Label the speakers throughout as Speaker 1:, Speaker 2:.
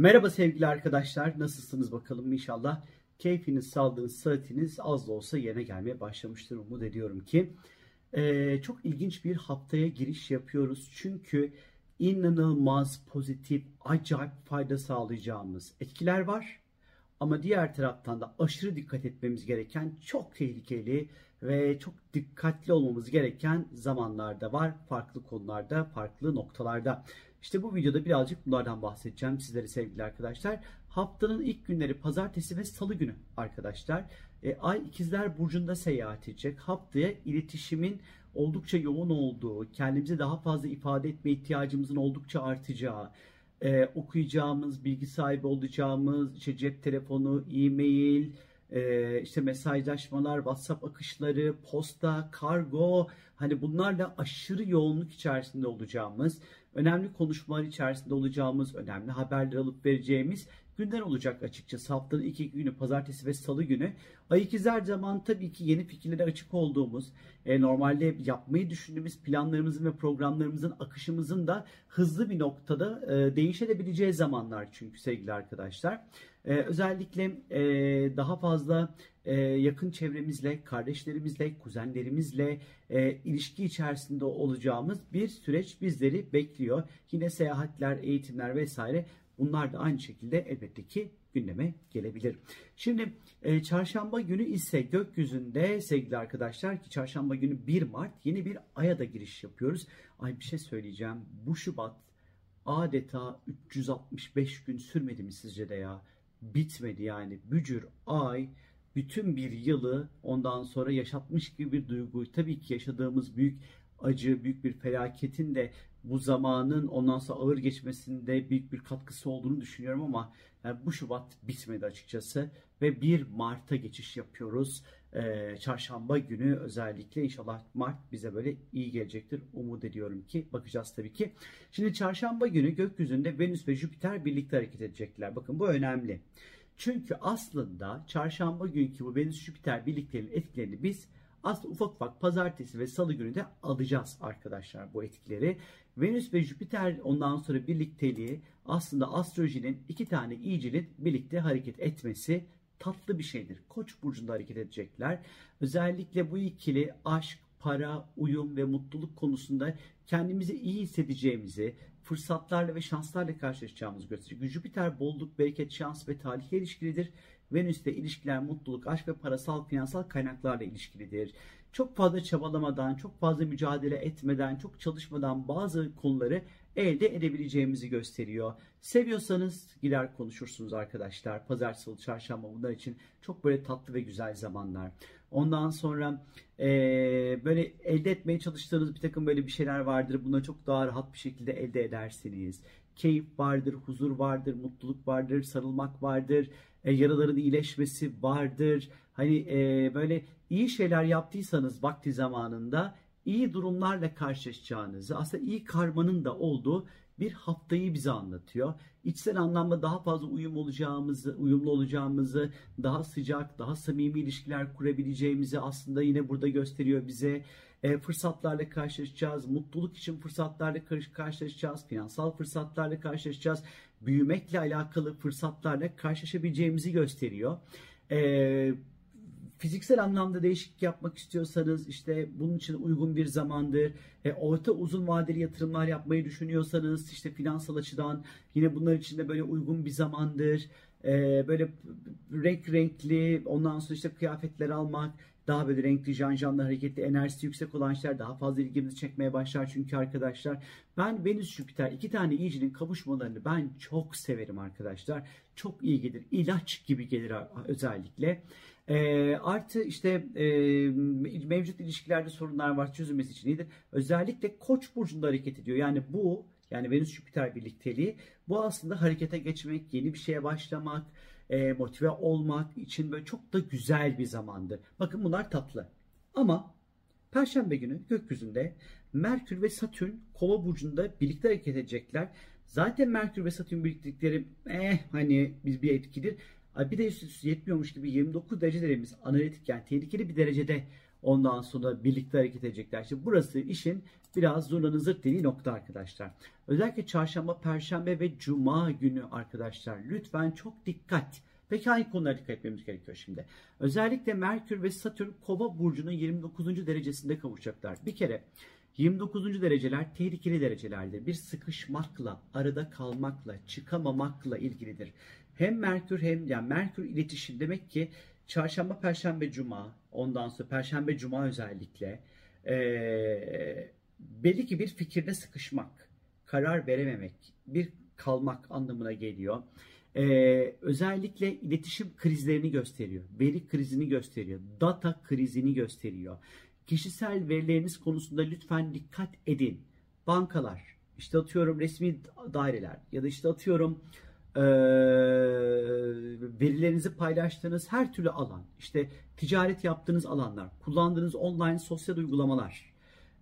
Speaker 1: Merhaba sevgili arkadaşlar. Nasılsınız bakalım inşallah. Keyfiniz, sağlığınız, sıhhatiniz az da olsa yerine gelmeye başlamıştır. Umut ediyorum ki. Ee, çok ilginç bir haftaya giriş yapıyoruz. Çünkü inanılmaz pozitif, acayip fayda sağlayacağımız etkiler var. Ama diğer taraftan da aşırı dikkat etmemiz gereken çok tehlikeli ve çok dikkatli olmamız gereken zamanlarda var. Farklı konularda, farklı noktalarda. İşte bu videoda birazcık bunlardan bahsedeceğim sizlere sevgili arkadaşlar. Haftanın ilk günleri pazartesi ve salı günü arkadaşlar. E, Ay ikizler burcunda seyahat edecek. Haftaya iletişimin oldukça yoğun olduğu, kendimizi daha fazla ifade etme ihtiyacımızın oldukça artacağı, e, okuyacağımız, bilgi sahibi olacağımız, işte cep telefonu, e-mail, e, işte mesajlaşmalar, WhatsApp akışları, posta, kargo, hani bunlarla aşırı yoğunluk içerisinde olacağımız, önemli konuşmalar içerisinde olacağımız, önemli haberler alıp vereceğimiz günler olacak açıkçası. Haftanın iki günü pazartesi ve salı günü. Ay ikizler zaman tabii ki yeni fikirlere açık olduğumuz, e, normalde yapmayı düşündüğümüz planlarımızın ve programlarımızın akışımızın da hızlı bir noktada e, değişebileceği zamanlar çünkü sevgili arkadaşlar. E, özellikle e, daha fazla e, yakın çevremizle, kardeşlerimizle, kuzenlerimizle e, ilişki içerisinde olacağımız bir süreç bizleri bekliyor. Yine seyahatler, eğitimler vesaire Bunlar da aynı şekilde elbette ki gündeme gelebilir. Şimdi e, çarşamba günü ise gökyüzünde sevgili arkadaşlar ki çarşamba günü 1 Mart yeni bir aya da giriş yapıyoruz. Ay bir şey söyleyeceğim. Bu Şubat adeta 365 gün sürmedi mi sizce de ya? Bitmedi yani. Bücür ay bütün bir yılı ondan sonra yaşatmış gibi bir duygu. Tabii ki yaşadığımız büyük acı, büyük bir felaketin de bu zamanın ondan sonra ağır geçmesinde büyük bir katkısı olduğunu düşünüyorum ama yani bu Şubat bitmedi açıkçası ve 1 Mart'a geçiş yapıyoruz. Ee, çarşamba günü özellikle inşallah Mart bize böyle iyi gelecektir. Umut ediyorum ki bakacağız tabii ki. Şimdi çarşamba günü gökyüzünde Venüs ve Jüpiter birlikte hareket edecekler. Bakın bu önemli. Çünkü aslında çarşamba günkü bu Venüs Jüpiter birliklerinin etkilerini biz aslında ufak ufak pazartesi ve salı günü de alacağız arkadaşlar bu etkileri. Venüs ve Jüpiter ondan sonra birlikteliği aslında astrolojinin iki tane iyicilin birlikte hareket etmesi tatlı bir şeydir. Koç burcunda hareket edecekler. Özellikle bu ikili aşk, para, uyum ve mutluluk konusunda kendimizi iyi hissedeceğimizi, fırsatlarla ve şanslarla karşılaşacağımızı gösteriyor. Jüpiter bolluk, bereket, şans ve talihle ilişkilidir. Venüs'te ilişkiler, mutluluk, aşk ve parasal, finansal kaynaklarla ilişkilidir. Çok fazla çabalamadan, çok fazla mücadele etmeden, çok çalışmadan bazı konuları elde edebileceğimizi gösteriyor. Seviyorsanız gider konuşursunuz arkadaşlar. Pazar, salı, çarşamba bunlar için çok böyle tatlı ve güzel zamanlar. Ondan sonra e, böyle elde etmeye çalıştığınız bir takım böyle bir şeyler vardır. Bunları çok daha rahat bir şekilde elde edersiniz. Keyif vardır, huzur vardır, mutluluk vardır, sarılmak vardır, e, yaraların iyileşmesi vardır. Hani e, böyle iyi şeyler yaptıysanız vakti zamanında iyi durumlarla karşılaşacağınızı, aslında iyi karmanın da olduğu bir haftayı bize anlatıyor. İçsel anlamda daha fazla uyum olacağımızı, uyumlu olacağımızı, daha sıcak, daha samimi ilişkiler kurabileceğimizi aslında yine burada gösteriyor bize. E, fırsatlarla karşılaşacağız, mutluluk için fırsatlarla karşılaşacağız, finansal fırsatlarla karşılaşacağız, büyümekle alakalı fırsatlarla karşılaşabileceğimizi gösteriyor. E, fiziksel anlamda değişiklik yapmak istiyorsanız işte bunun için uygun bir zamandır. E, orta uzun vadeli yatırımlar yapmayı düşünüyorsanız işte finansal açıdan yine bunlar için de böyle uygun bir zamandır. E, böyle renk renkli ondan sonra işte kıyafetler almak daha böyle renkli janjanlı hareketli enerjisi yüksek olan şeyler daha fazla ilgimizi çekmeye başlar çünkü arkadaşlar ben Venüs Jüpiter iki tane iyicinin kavuşmalarını ben çok severim arkadaşlar çok iyi gelir ilaç gibi gelir özellikle e, artı işte e, mevcut ilişkilerde sorunlar var çözülmesi için iyidir. Özellikle Koç burcunda hareket ediyor. Yani bu yani Venüs Jüpiter birlikteliği bu aslında harekete geçmek, yeni bir şeye başlamak, e, motive olmak için böyle çok da güzel bir zamandır. Bakın bunlar tatlı. Ama Perşembe günü gökyüzünde Merkür ve Satürn Kova burcunda birlikte hareket edecekler. Zaten Merkür ve Satürn birliktelikleri eh hani biz bir etkidir. Bir de üst yetmiyormuş gibi 29 derecelerimiz analitik yani tehlikeli bir derecede ondan sonra birlikte hareket edecekler. İşte burası işin biraz zurnanın zırt dediği nokta arkadaşlar. Özellikle çarşamba, perşembe ve cuma günü arkadaşlar lütfen çok dikkat. Peki hangi konulara dikkat etmemiz gerekiyor şimdi? Özellikle Merkür ve Satürn Kova burcunun 29. derecesinde kavuşacaklar. Bir kere 29. dereceler tehlikeli derecelerdir. Bir sıkışmakla, arada kalmakla, çıkamamakla ilgilidir. Hem Merkür hem yani Merkür iletişim demek ki çarşamba, perşembe, cuma, ondan sonra perşembe, cuma özellikle ee, belli ki bir fikirde sıkışmak, karar verememek, bir kalmak anlamına geliyor. Ee, özellikle iletişim krizlerini gösteriyor. Veri krizini gösteriyor. Data krizini gösteriyor. Kişisel verileriniz konusunda lütfen dikkat edin. Bankalar, işte atıyorum resmi daireler ya da işte atıyorum e, verilerinizi paylaştığınız her türlü alan, işte ticaret yaptığınız alanlar, kullandığınız online sosyal uygulamalar,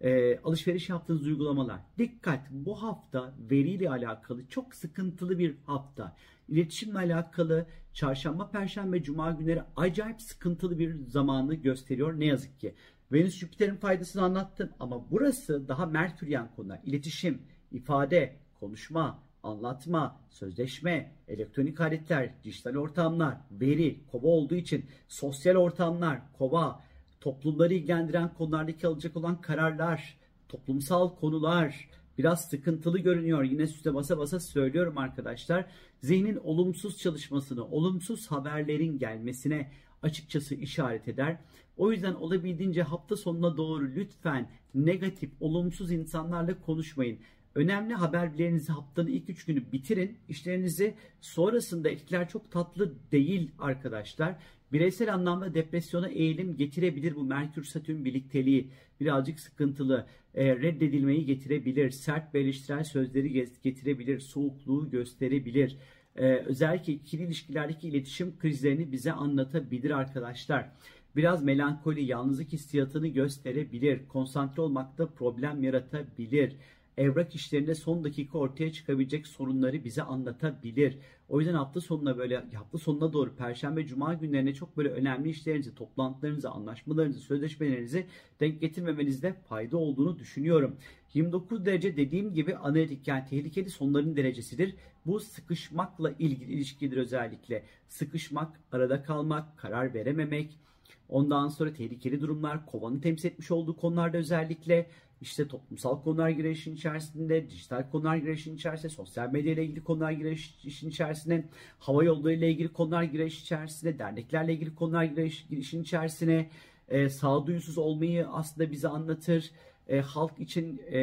Speaker 1: e, alışveriş yaptığınız uygulamalar. Dikkat bu hafta veriyle alakalı çok sıkıntılı bir hafta. İletişimle alakalı çarşamba, perşembe, cuma günleri acayip sıkıntılı bir zamanı gösteriyor ne yazık ki. Venüs Jüpiter'in faydasını anlattım ama burası daha Merküryen konular. İletişim, ifade, konuşma, anlatma, sözleşme, elektronik aletler, dijital ortamlar, veri, kova olduğu için sosyal ortamlar, kova, toplumları ilgilendiren konulardaki alacak olan kararlar, toplumsal konular biraz sıkıntılı görünüyor. Yine üstte basa basa söylüyorum arkadaşlar. Zihnin olumsuz çalışmasını, olumsuz haberlerin gelmesine açıkçası işaret eder. O yüzden olabildiğince hafta sonuna doğru lütfen negatif, olumsuz insanlarla konuşmayın. Önemli haberlerinizi haftanın ilk üç günü bitirin. İşlerinizi sonrasında etkiler çok tatlı değil arkadaşlar. Bireysel anlamda depresyona eğilim getirebilir bu Merkür Satürn birlikteliği. Birazcık sıkıntılı. E, reddedilmeyi getirebilir. Sert ve eleştirel sözleri getirebilir. Soğukluğu gösterebilir. E, özellikle ikili ilişkilerdeki iletişim krizlerini bize anlatabilir arkadaşlar. Biraz melankoli, yalnızlık hissiyatını gösterebilir. Konsantre olmakta problem yaratabilir evrak işlerinde son dakika ortaya çıkabilecek sorunları bize anlatabilir. O yüzden hafta sonuna böyle hafta sonuna doğru perşembe cuma günlerine çok böyle önemli işlerinizi, toplantılarınızı, anlaşmalarınızı, sözleşmelerinizi denk getirmemenizde fayda olduğunu düşünüyorum. 29 derece dediğim gibi analitik yani tehlikeli sonların derecesidir. Bu sıkışmakla ilgili ilişkidir özellikle. Sıkışmak, arada kalmak, karar verememek, Ondan sonra tehlikeli durumlar, kovanın temsil etmiş olduğu konularda özellikle işte toplumsal konular girer işin içerisinde, dijital konular girer işin içerisinde, sosyal medya ile ilgili konular girer işin içerisinde, hava yolları ile ilgili konular girer işin içerisinde, derneklerle ilgili konular girer işin içerisine, e, sağduyusuz olmayı aslında bize anlatır. E, halk için e,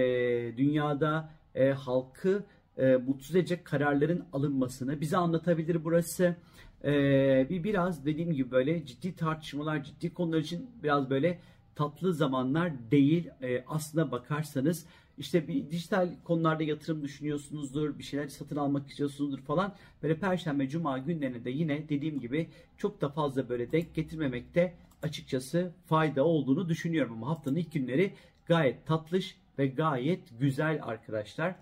Speaker 1: dünyada e, halkı e, mutsuz edecek kararların alınmasını bize anlatabilir burası. E, bir biraz dediğim gibi böyle ciddi tartışmalar, ciddi konular için biraz böyle tatlı zamanlar değil. E, aslına bakarsanız işte bir dijital konularda yatırım düşünüyorsunuzdur, bir şeyler satın almak istiyorsunuzdur falan. Böyle perşembe, cuma günlerine de yine dediğim gibi çok da fazla böyle denk getirmemekte açıkçası fayda olduğunu düşünüyorum. Ama haftanın ilk günleri gayet tatlış ve gayet güzel arkadaşlar.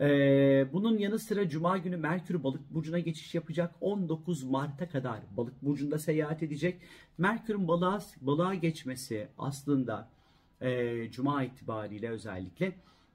Speaker 1: Ee, bunun yanı sıra Cuma günü Merkür Balık Burcu'na geçiş yapacak. 19 Mart'a kadar Balık Burcu'nda seyahat edecek. Merkür'ün balığa, balığa geçmesi aslında e, Cuma itibariyle özellikle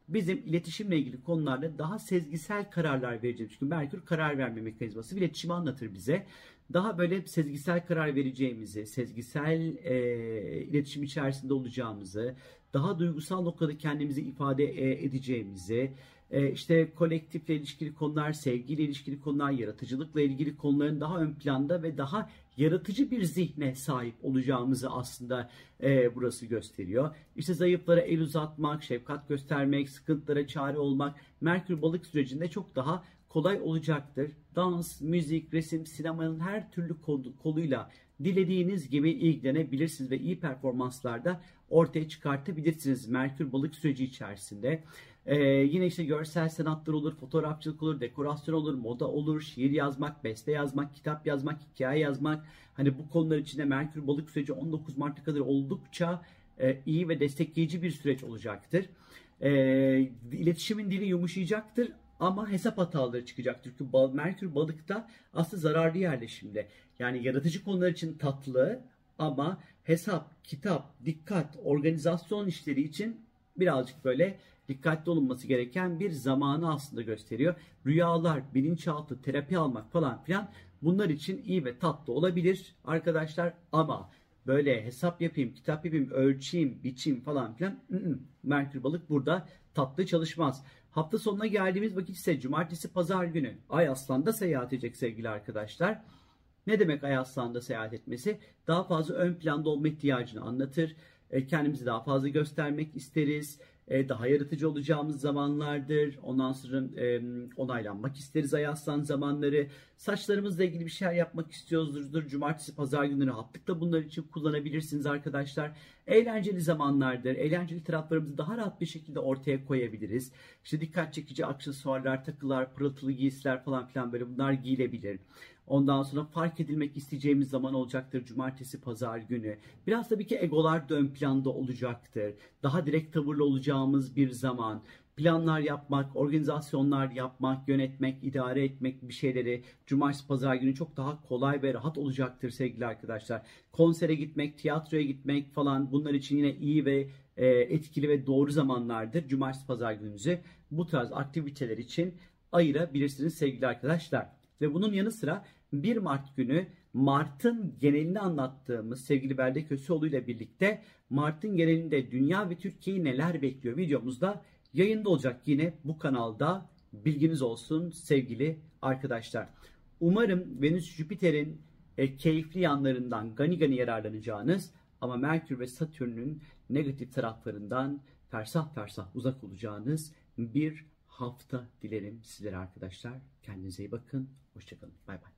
Speaker 1: bizim iletişimle ilgili konularda daha sezgisel kararlar vereceğimiz. Çünkü Merkür karar verme mekanizması iletişimi anlatır bize. Daha böyle sezgisel karar vereceğimizi, sezgisel e, iletişim içerisinde olacağımızı, daha duygusal noktada kendimizi ifade e, edeceğimizi, e, işte kolektifle ilişkili konular, sevgiyle ilişkili konular, yaratıcılıkla ilgili konuların daha ön planda ve daha yaratıcı bir zihne sahip olacağımızı aslında e, burası gösteriyor. İşte zayıflara el uzatmak, şefkat göstermek, sıkıntılara çare olmak Merkür balık sürecinde çok daha kolay olacaktır. Dans, müzik, resim, sinemanın her türlü koluyla dilediğiniz gibi ilgilenebilirsiniz ve iyi performanslarda ortaya çıkartabilirsiniz Merkür balık süreci içerisinde. Ee, yine işte görsel sanatlar olur, fotoğrafçılık olur, dekorasyon olur, moda olur, şiir yazmak, beste yazmak, kitap yazmak, hikaye yazmak. Hani bu konular içinde Merkür balık süreci 19 Mart'a kadar oldukça e, iyi ve destekleyici bir süreç olacaktır. E, iletişimin dili yumuşayacaktır ama hesap hataları çıkacaktır. Çünkü Merkür balıkta aslında zararlı yerleşimde. Yani yaratıcı konular için tatlı ama hesap, kitap, dikkat, organizasyon işleri için birazcık böyle dikkatli olunması gereken bir zamanı aslında gösteriyor. Rüyalar, bilinçaltı, terapi almak falan filan bunlar için iyi ve tatlı olabilir arkadaşlar ama böyle hesap yapayım, kitap yapayım, ölçeyim, biçeyim falan filan ı-ı. Merkür balık burada tatlı çalışmaz. Hafta sonuna geldiğimiz vakit ise cumartesi pazar günü Ay Aslan'da seyahat edecek sevgili arkadaşlar. Ne demek Ay Aslan'da seyahat etmesi? Daha fazla ön planda olma ihtiyacını anlatır. E, kendimizi daha fazla göstermek isteriz. E, daha yaratıcı olacağımız zamanlardır. Ondan sonra e, onaylanmak isteriz Ay Aslan zamanları. Saçlarımızla ilgili bir şeyler yapmak istiyoruzdur. Cumartesi, pazar günleri rahatlıkla bunlar için kullanabilirsiniz arkadaşlar. Eğlenceli zamanlardır. Eğlenceli taraflarımızı daha rahat bir şekilde ortaya koyabiliriz. İşte dikkat çekici aksesuarlar, takılar, pırıltılı giysiler falan filan böyle bunlar giyilebilir. Ondan sonra fark edilmek isteyeceğimiz zaman olacaktır cumartesi pazar günü. Biraz tabii ki egolar da ön planda olacaktır. Daha direkt tavırlı olacağımız bir zaman. Planlar yapmak, organizasyonlar yapmak, yönetmek, idare etmek bir şeyleri cumartesi pazar günü çok daha kolay ve rahat olacaktır sevgili arkadaşlar. Konsere gitmek, tiyatroya gitmek falan bunlar için yine iyi ve e, etkili ve doğru zamanlardır. Cumartesi pazar gününüzü bu tarz aktiviteler için ayırabilirsiniz sevgili arkadaşlar. Ve bunun yanı sıra 1 Mart günü Mart'ın genelini anlattığımız sevgili Belde Köseoğlu ile birlikte Mart'ın genelinde dünya ve Türkiye'yi neler bekliyor videomuzda yayında olacak yine bu kanalda bilginiz olsun sevgili arkadaşlar. Umarım Venüs Jüpiter'in e, keyifli yanlarından gani gani yararlanacağınız ama Merkür ve Satürn'ün negatif taraflarından fersah fersah uzak olacağınız bir hafta dilerim sizlere arkadaşlar. Kendinize iyi bakın. Hoşçakalın. Bay bay.